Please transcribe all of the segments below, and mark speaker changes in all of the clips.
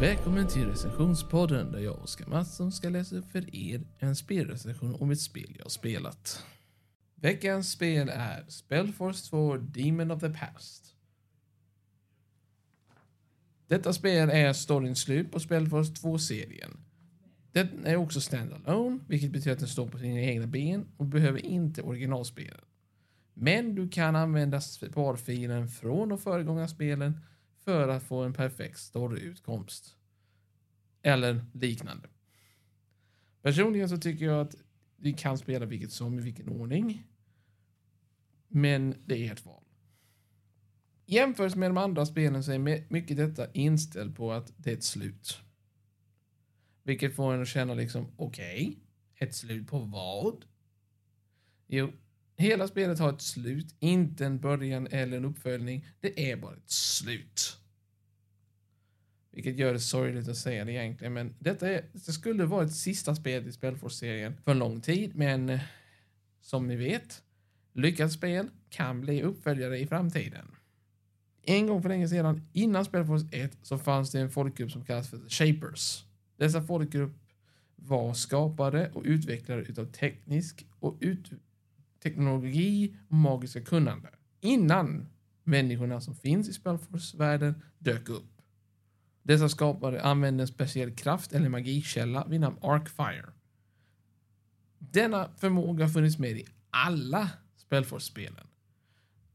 Speaker 1: Välkommen till recensionspodden där jag och Oskar Mattsson ska läsa upp för er en spelrecension om ett spel jag spelat. Veckans spel är Spellforce 2 Demon of the Past. Detta spel är storyns slut på Spellforce 2-serien. Den är också standalone, vilket betyder att den står på sina egna ben och behöver inte originalspelen. Men du kan använda sparfilen från de föregångna spelen för att få en perfekt storyutkomst. Eller liknande. Personligen så tycker jag att vi kan spela vilket som i vilken ordning. Men det är ert val. Jämfört med de andra spelen så är mycket detta inställt på att det är ett slut. Vilket får en att känna liksom, okej, okay, ett slut på vad? Jo, hela spelet har ett slut, inte en början eller en uppföljning. Det är bara ett slut. Vilket gör det sorgligt att säga det egentligen, men detta är, det skulle vara ett sista spel i Spelforce-serien för en lång tid, men eh, som ni vet, lyckat spel kan bli uppföljare i framtiden. En gång för länge sedan, innan Spelforce 1, så fanns det en folkgrupp som kallas för The Shapers. Dessa folkgrupp var skapade och utvecklare utav teknisk och ut teknologi och magiska kunnande. Innan människorna som finns i Spelforce-världen dök upp. Dessa skapare använde en speciell kraft eller magikälla vid namn Arcfire. Denna förmåga har funnits med i alla Spellforce-spelen.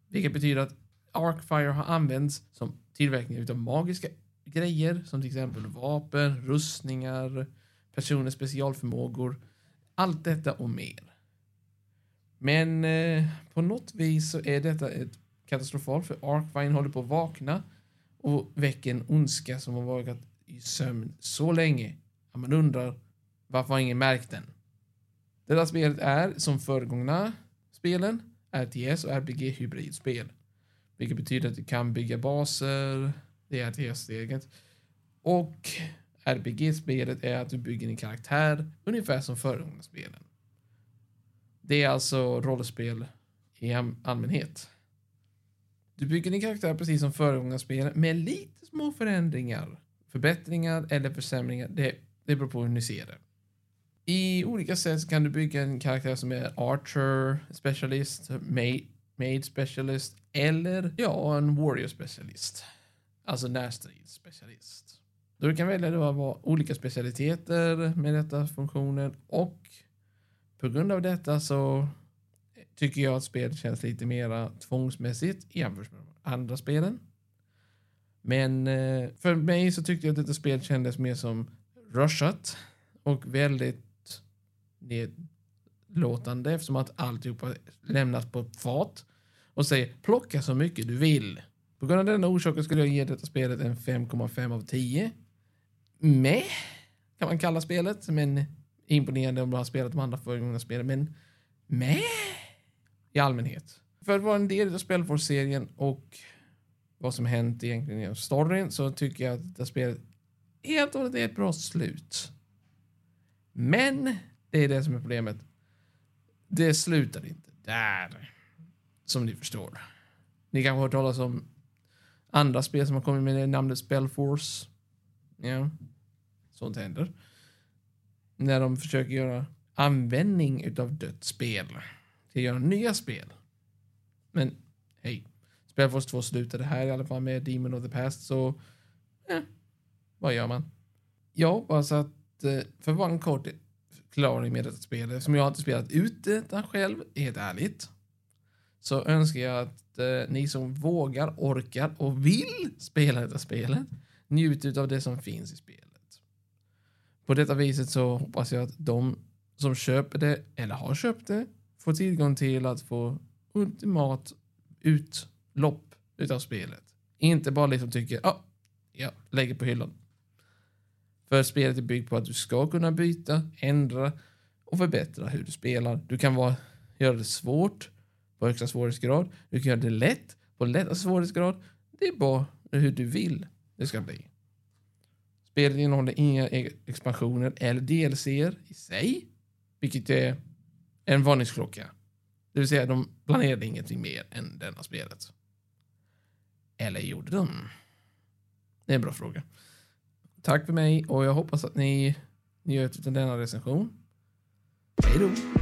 Speaker 1: Vilket betyder att Arcfire har använts som tillverkning av magiska grejer som till exempel vapen, rustningar, personers specialförmågor. Allt detta och mer. Men eh, på något vis så är detta ett katastrofalt för Arcfire håller på att vakna och väcker en ondska som har varit i sömn så länge att man undrar varför har ingen märkt den? Detta spelet är, som föregångna spelen, RTS och RPG-hybridspel. Vilket betyder att du kan bygga baser, det är RTS-steget. Och RPG-spelet är att du bygger en karaktär ungefär som föregångna spelen. Det är alltså rollspel i allmänhet. Du bygger din karaktär precis som föregångarspelen med lite små förändringar. Förbättringar eller försämringar. Det, det beror på hur ni ser det. I olika sätt kan du bygga en karaktär som är Archer Specialist, made Specialist eller ja, en Warrior Specialist. Alltså närstridsspecialist. Du kan välja att vara olika specialiteter med detta funktionen och på grund av detta så tycker jag att spelet känns lite mera tvångsmässigt jämfört med de andra spelen. Men eh, för mig så tyckte jag att detta spel kändes mer som rushat och väldigt nedlåtande eftersom att alltihopa lämnas på fat och säger plocka så mycket du vill. På grund av denna orsaken skulle jag ge detta spelet en 5,5 av 10. Med kan man kalla spelet, men imponerande om du har spelat de andra föregående spelen, men med i allmänhet. För att vara en del av Spelforce-serien och vad som hänt egentligen i storyn så tycker jag att det spelet helt och hållet är ett bra slut. Men det är det som är problemet. Det slutar inte där. Som ni förstår. Ni kanske har hört talas om andra spel som har kommit med namnet Spellforce. Ja, sånt händer. När de försöker göra användning utav dött spel till att göra nya spel. Men hej, Spelforce 2 slutade här i alla fall med Demon of the Past, så eh, vad gör man? Jag hoppas alltså att, eh, för att vara en kort förklaring med detta spel, som jag inte spelat ut detta själv, helt ärligt, så önskar jag att eh, ni som vågar, orkar och vill spela detta spelet njuter av det som finns i spelet. På detta viset så hoppas jag att de som köper det eller har köpt det Få tillgång till att få ultimat utlopp utav spelet. Inte bara liksom tycker, ah, ja, jag ja, lägger på hyllan. För spelet är byggt på att du ska kunna byta, ändra och förbättra hur du spelar. Du kan vara, göra det svårt på högsta svårighetsgrad. Du kan göra det lätt på lätta svårighetsgrad. Det är bara hur du vill det ska bli. Spelet innehåller inga e-, expansioner eller DLCer i sig, vilket är en varningsklocka. Det vill säga, de planerade ingenting mer än denna spelet. Eller gjorde de? Det är en bra fråga. tack för mig och jag hoppas att ni njöt av denna recension. Hej då!